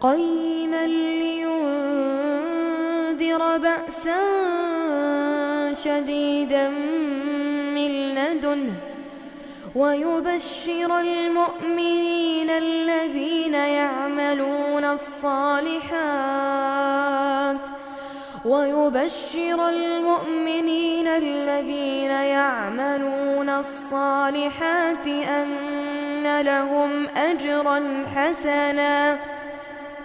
قيما لينذر بأسا شديدا من لدنه ويبشر المؤمنين الذين يعملون الصالحات ويبشر المؤمنين الذين يعملون الصالحات أن لهم أجرا حسناً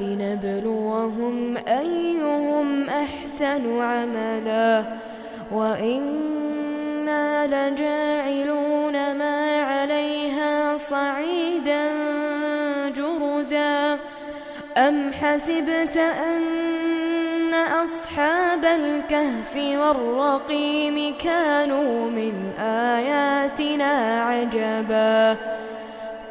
لنبلوهم أيهم أحسن عملا وإنا لجاعلون ما عليها صعيدا جرزا. أم حسبت أن أصحاب الكهف والرقيم كانوا من آياتنا عجبا؟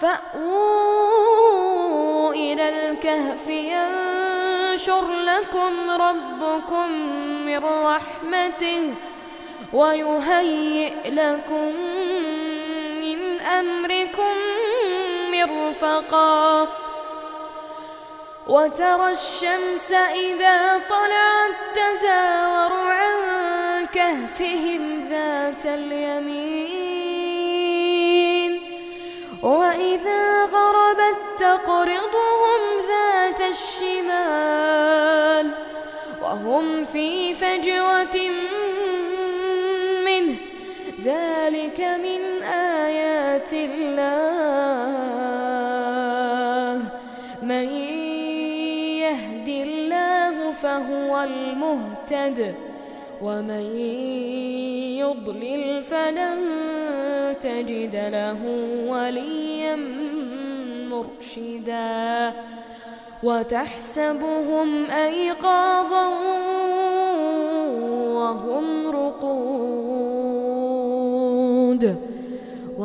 فأووا إلى الكهف ينشر لكم ربكم من رحمته ويهيئ لكم من أمركم مرفقا وترى الشمس إذا طلعت تزاور عن كهفهم ذات اليمين في فجوة منه. ذلك من آيات الله. من يهد الله فهو المهتد. ومن يضلل فلن تجد له وليا مرشدا. وتحسبهم أيقاظا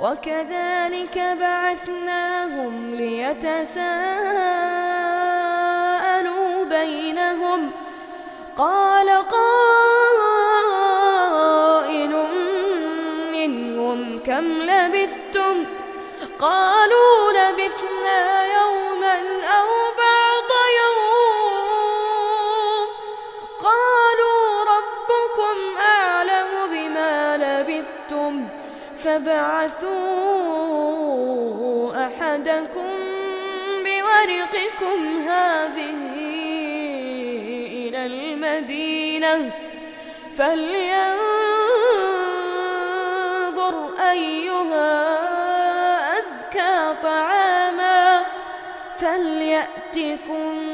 وكذلك بعثناهم ليتساءلوا بينهم. قال قائل منهم كم لبثتم؟ قالوا لبثنا يوما أو بعض فابعثوا أحدكم بورقكم هذه إلى المدينة فلينظر أيها أزكى طعاما فليأتكم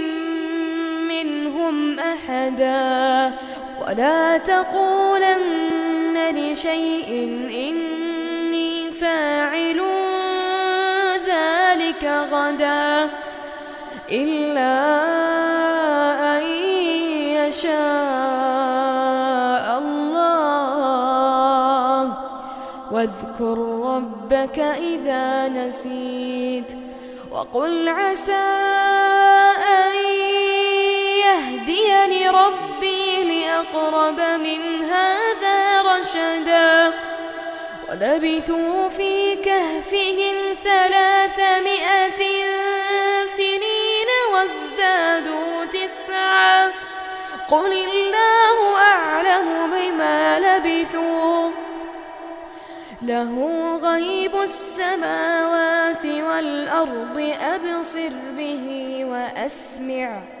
منهم أحدا. ولا تقولن لشيء إني فاعل ذلك غدا إلا أن يشاء الله. واذكر ربك إذا نسيت. وقل عسى أن يهديني ربي لأقرب من هذا رشدا. ولبثوا في كهفهم ثلاثمائة سنين وازدادوا تسعا. قل الله أعلم بما لبثوا. له غيب السماوات والأرض أبصر به وأسمع.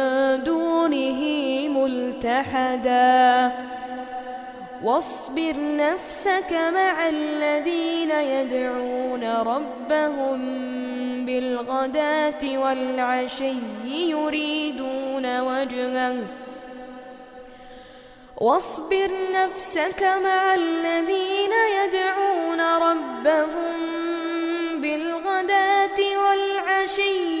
ملتحدا واصبر نفسك مع الذين يدعون ربهم بالغداة والعشي يريدون وجهه. واصبر نفسك مع الذين يدعون ربهم بالغداة والعشي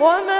ومن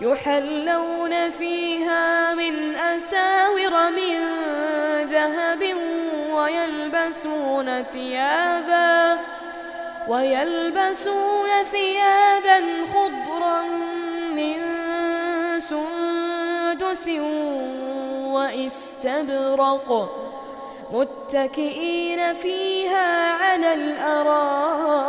يحلون فيها من أساور من ذهب ويلبسون ثيابا ويلبسون ثيابا خضرا من سندس واستبرق متكئين فيها على الأرائك.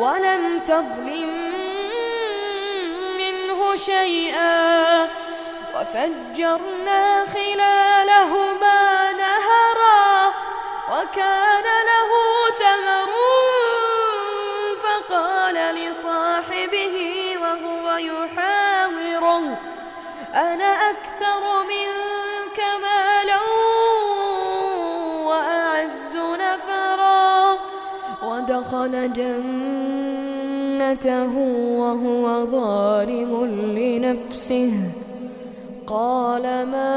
ولم تظلم منه شيئا. وفجرنا خلالهما نهرا وكان له ثمر فقال لصاحبه وهو يحاوره أنا أكثر منك مالا وأعز نفرا. ودخل جنته وهو ظالم لنفسه. قال ما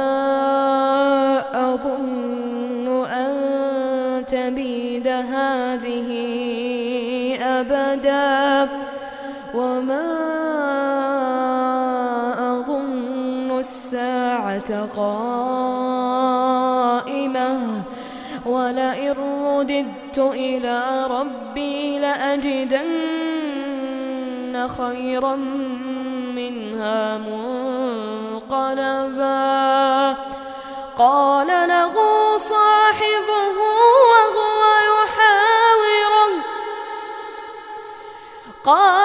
أظن أن تبيد هذه أبدا وما أظن الساعة قائمة. ولئن رددت إلى ربي لأجدن خيرا منها منقلبا. قال له صاحبه وهو يحاوره. قال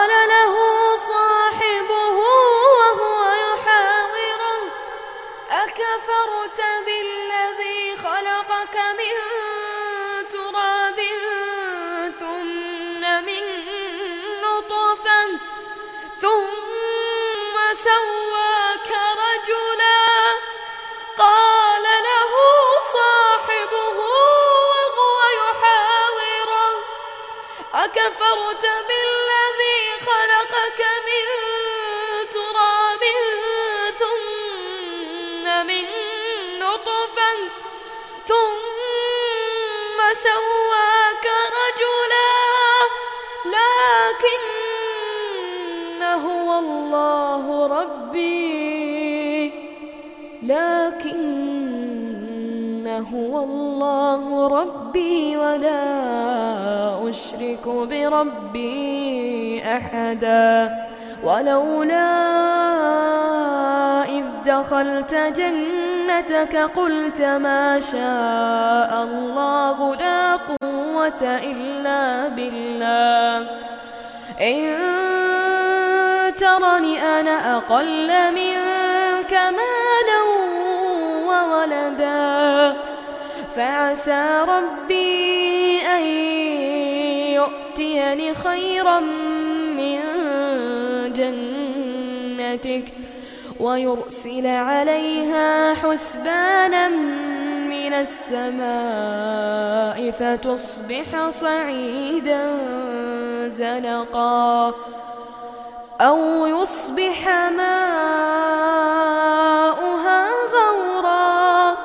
الله ربي ولا أشرك بربي أحدا. ولولا إذ دخلت جنتك قلت ما شاء الله لا قوة إلا بالله. إن ترني أنا أقل منك فعسى ربي أن يؤتيني خيرا من جنتك ويرسل عليها حسبانا من السماء فتصبح صعيدا زلقا أو يصبح ماؤها غورا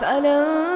فلن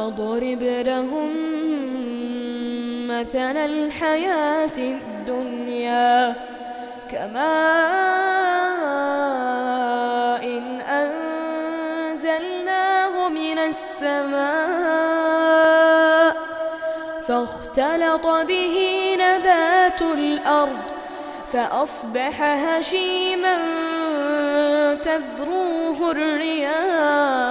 واضرب لهم مثل الحياة الدنيا كماء إن أنزلناه من السماء فاختلط به نبات الأرض فأصبح هشيما تذروه الرياح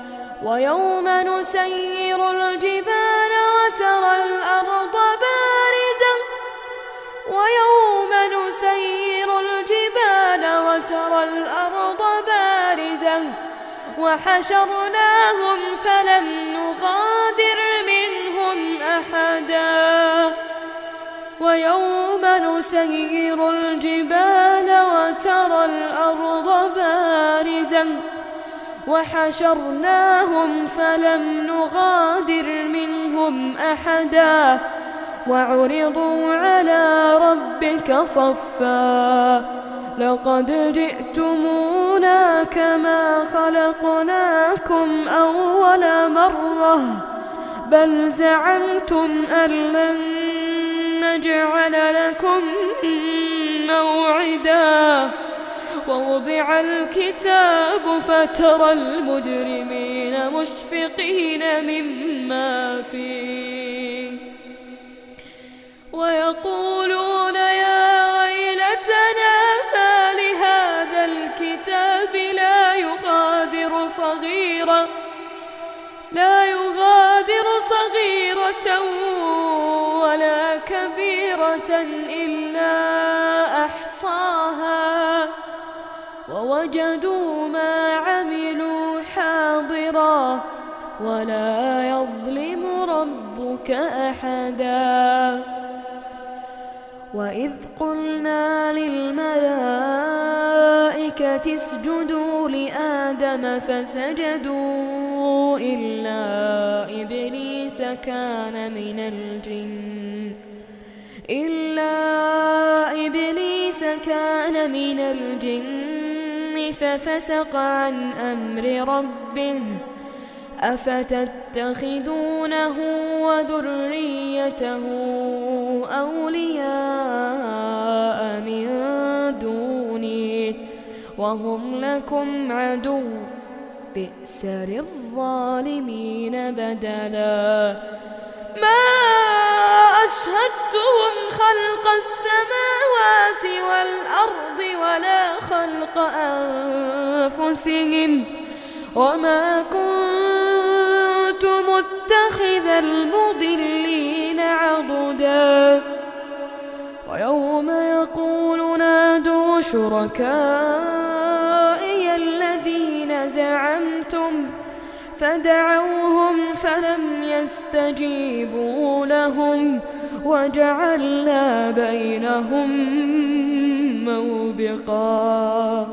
ويوم نسير الجبال وترى الأرض بارزة. ويوم نسير الجبال وترى الأرض بارزة. وحشرناهم فلم نغادر منهم أحدا. ويوم نسير الجبال وترى الأرض بارزة. وحشرناهم فلم نغادر منهم أحدا وعرضوا على ربك صفا لقد جئتمونا كما خلقناكم أول مرة بل زعمتم أن لن نجعل لكم موعدا ووضع الكتاب فترى المجرمين مشفقين مما فيه. ويقولون يا ويلتنا ما لهذا الكتاب لا يغادر صغيرة لا يغادر صغيرة ولا كبيرة إلا ووجدوا ما عملوا حاضرا ولا يظلم ربك أحدا. وإذ قلنا للملائكة اسجدوا لآدم فسجدوا إلا إبليس كان من الجن. إلا إبليس كان من الجن. ففسق عن أمر ربه أفتتخذونه وذريته أولياء من دوني وهم لكم عدو بئس للظالمين بدلا ما أشهدتهم خلق السماوات والأرض ولا خلق أنفسهم وما كنت متخذ المضلين عضدا. ويوم يقول نادوا شركائي الذين زعمتم فدعوهم فلم يستجيبوا لهم وجعلنا بينهم موبقا.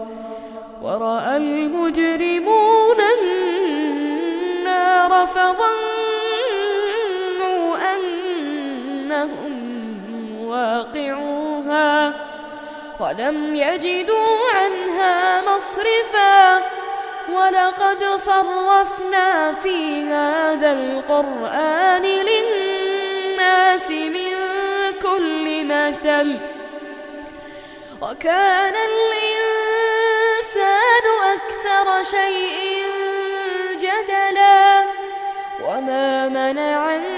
ورأى المجرمون النار فظنوا أنهم واقعوها ولم يجدوا عنها مصرفا. ولقد صرفنا في هذا القرآن للناس من كل مثل. وكان الإنسان أكثر شيء جدلا. وما منع الناس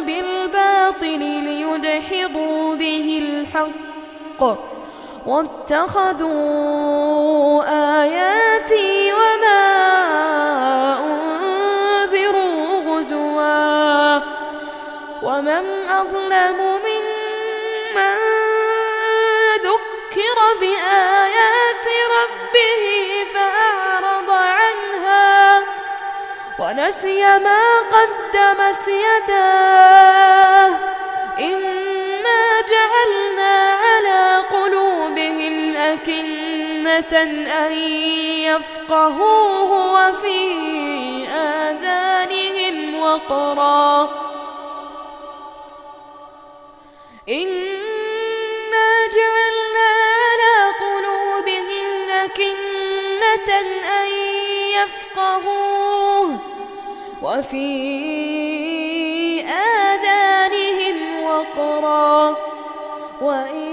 الحق. واتخذوا آياتي وما أنذروا غزوا. ومن أظلم ممن ذكر بآيات ربه فأعرض عنها. ونسي ما قدمت يداه. إنا جعلنا أكنة أن يفقهوه وفي آذانهم وقرا إنا جعلنا على قلوبهم أكنة أن يفقهوه وفي آذانهم وقرا وإن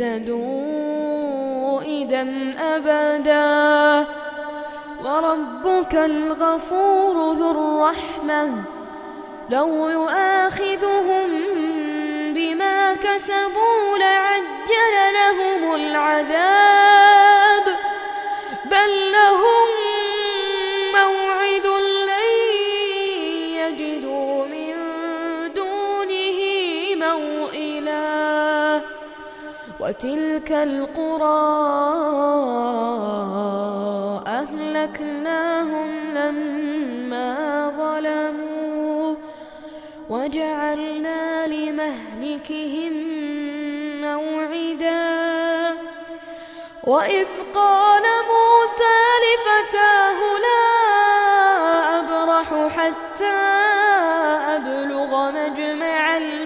يهتدوا إذا أبدا. وربك الغفور ذو الرحمة. لو يؤاخذهم بما كسبوا لعجل لهم العذاب. بل لهم وتلك القرى أهلكناهم لما ظلموا وجعلنا لمهلكهم موعدا. وإذ قال موسى لفتاه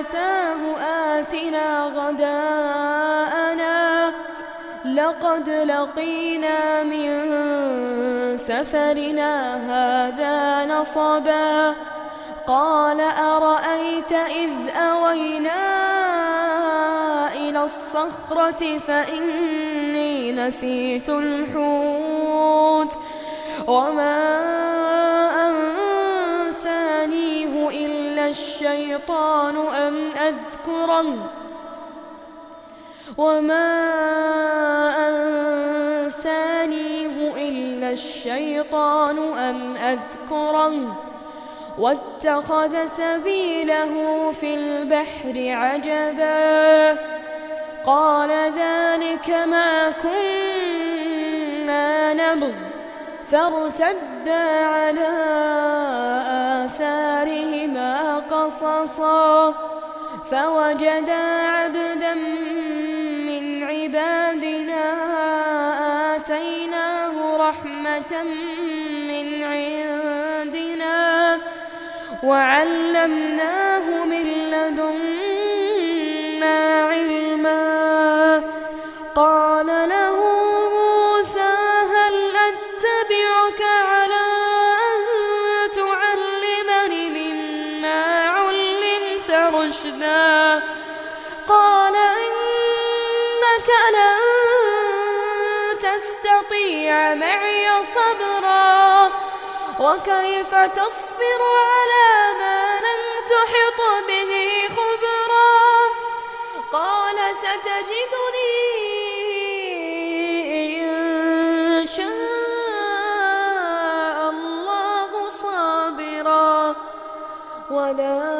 لفتاه آتنا غداءنا لقد لقينا من سفرنا هذا نصبا قال أرأيت إذ أوينا إلى الصخرة فإني نسيت الحوت وما الشيطان أن أذكره؟ وما أنسانيه إلا الشيطان أن أذكره. واتخذ سبيله في البحر عجبا. قال ذلك ما كنا نبغ فارتدا على آثارهما قصصا فوجدا عبدا من عبادنا آتيناه رحمة من عندنا وعلمناه من لدنا علما. قال معي صبرا. وكيف تصبر على ما لم تحط به خبرا؟ قال ستجدني إن شاء الله صابرا. ولا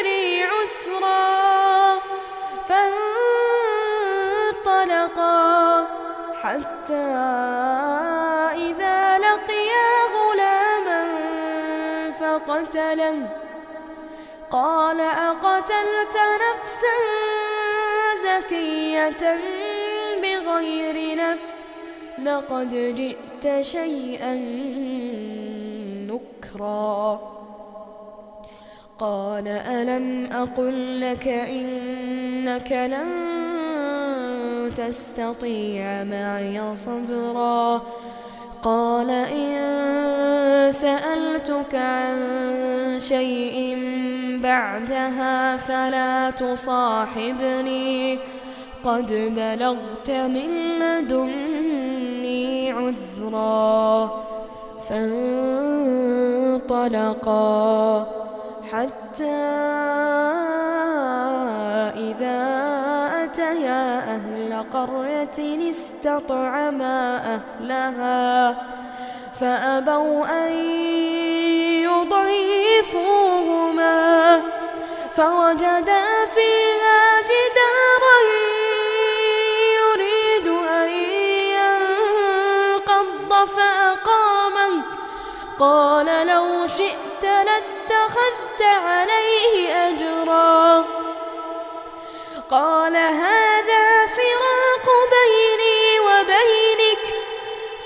حتى إذا لقيا غلاما فقتله. قال أقتلت نفسا زكية بغير نفس؟ لقد جئت شيئا نكرا. قال ألم أقل لك إنك لن تستطيع معي صبرا. قال إن سألتك عن شيء بعدها فلا تصاحبني. قد بلغت من لدني عذرا. فانطلقا حتى إذا أتيا أهل قرية استطعما أهلها فأبوا أن يضيفوهما فوجدا فيها جدارا يريد أن ينقض فأقامه قال لو شئت لاتخذت عليه أجرا. قال هذا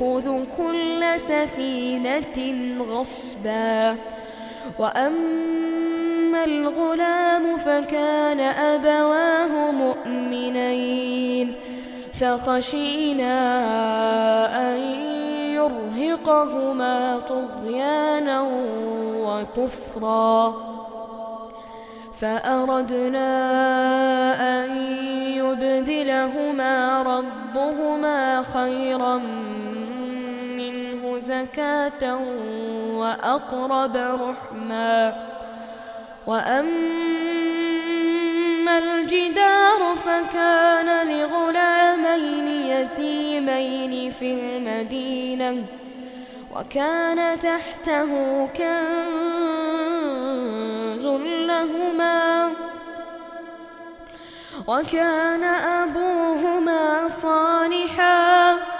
كل سفينة غصبا. وأما الغلام فكان أبواه مؤمنين. فخشينا أن يرهقهما طغيانا وكفرا. فأردنا أن يبدلهما ربهما خيرا زكاة وأقرب رحما. وأما الجدار فكان لغلامين يتيمين في المدينة وكان تحته كنز لهما. وكان أبوهما صالحا.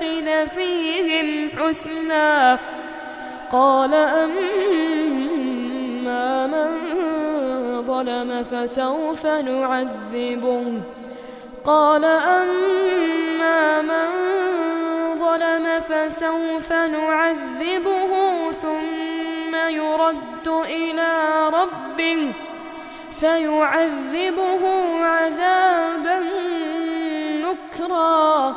تتخذ فيهم حسنا. قال أما من ظلم فسوف نعذبه. قال أما من ظلم فسوف نعذبه ثم يرد إلى ربه. فيعذبه عذابا نكرا.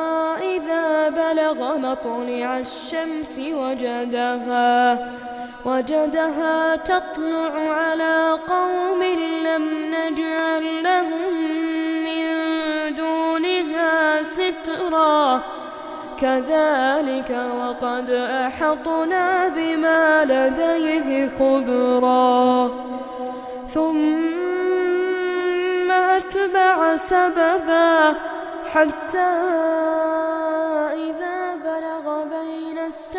إذا بلغ مطلع الشمس وجدها وجدها تطلع على قوم لم نجعل لهم من دونها سترا. كذلك وقد أحطنا بما لديه خبرا. ثم أتبع سببا حتى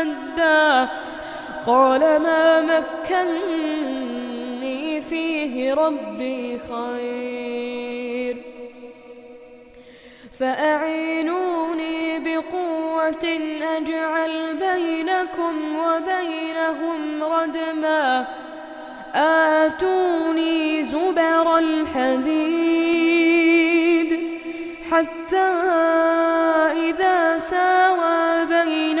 سدا قال ما مكني فيه ربي خير. فأعينوني بقوة أجعل بينكم وبينهم ردما. آتوني زبر الحديد. حتى إذا ساوى بين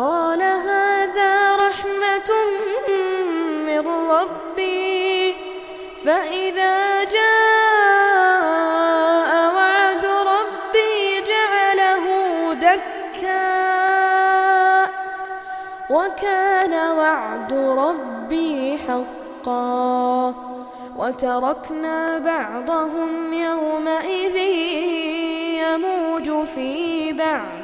قال هذا رحمة من ربي فإذا جاء وعد ربي جعله دكا وكان وعد ربي حقا. وتركنا بعضهم يومئذ يموج في بعد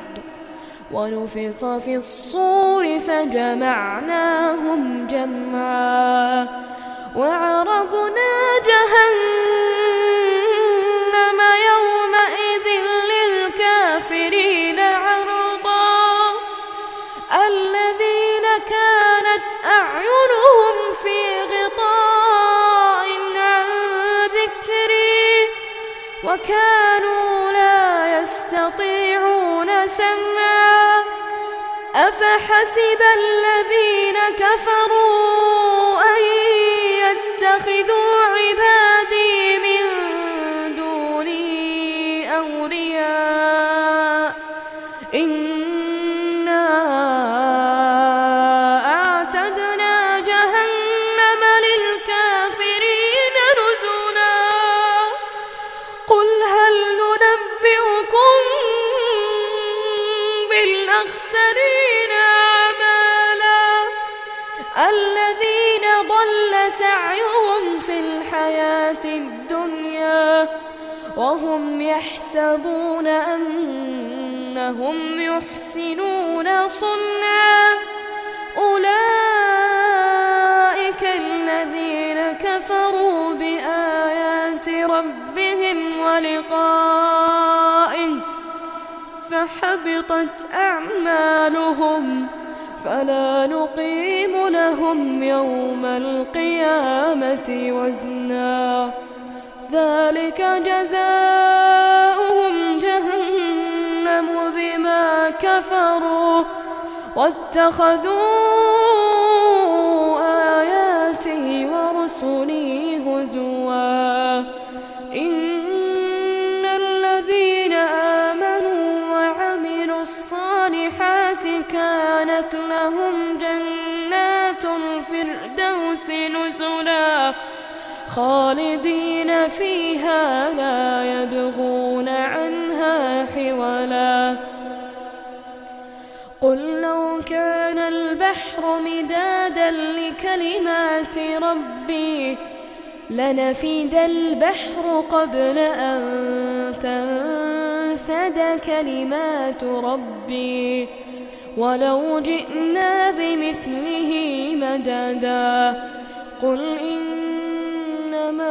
ونفخ في الصور فجمعناهم جمعا وعرضنا جهنم أفحسب الذين كفروا أن يتخذوا وهم يحسبون أنهم يحسنون صنعا. أولئك الذين كفروا بآيات ربهم ولقائه فحبطت أعمالهم فلا نقيم لهم يوم القيامة وزنا. ذلك جزاؤهم جهنم بما كفروا واتخذوا آياتي ورسلي هزوا. إن الذين آمنوا وعملوا الصالحات كانت لهم جنات الفردوس نزلا. خالدين فيها لا يبغون عنها حولا. قل لو كان البحر مدادا لكلمات ربي لنفد البحر قبل أن تنفد كلمات ربي. ولو جئنا بمثله مددا قل إنما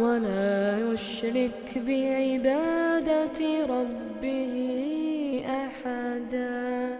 ولا يشرك بعبادة ربه أحدا.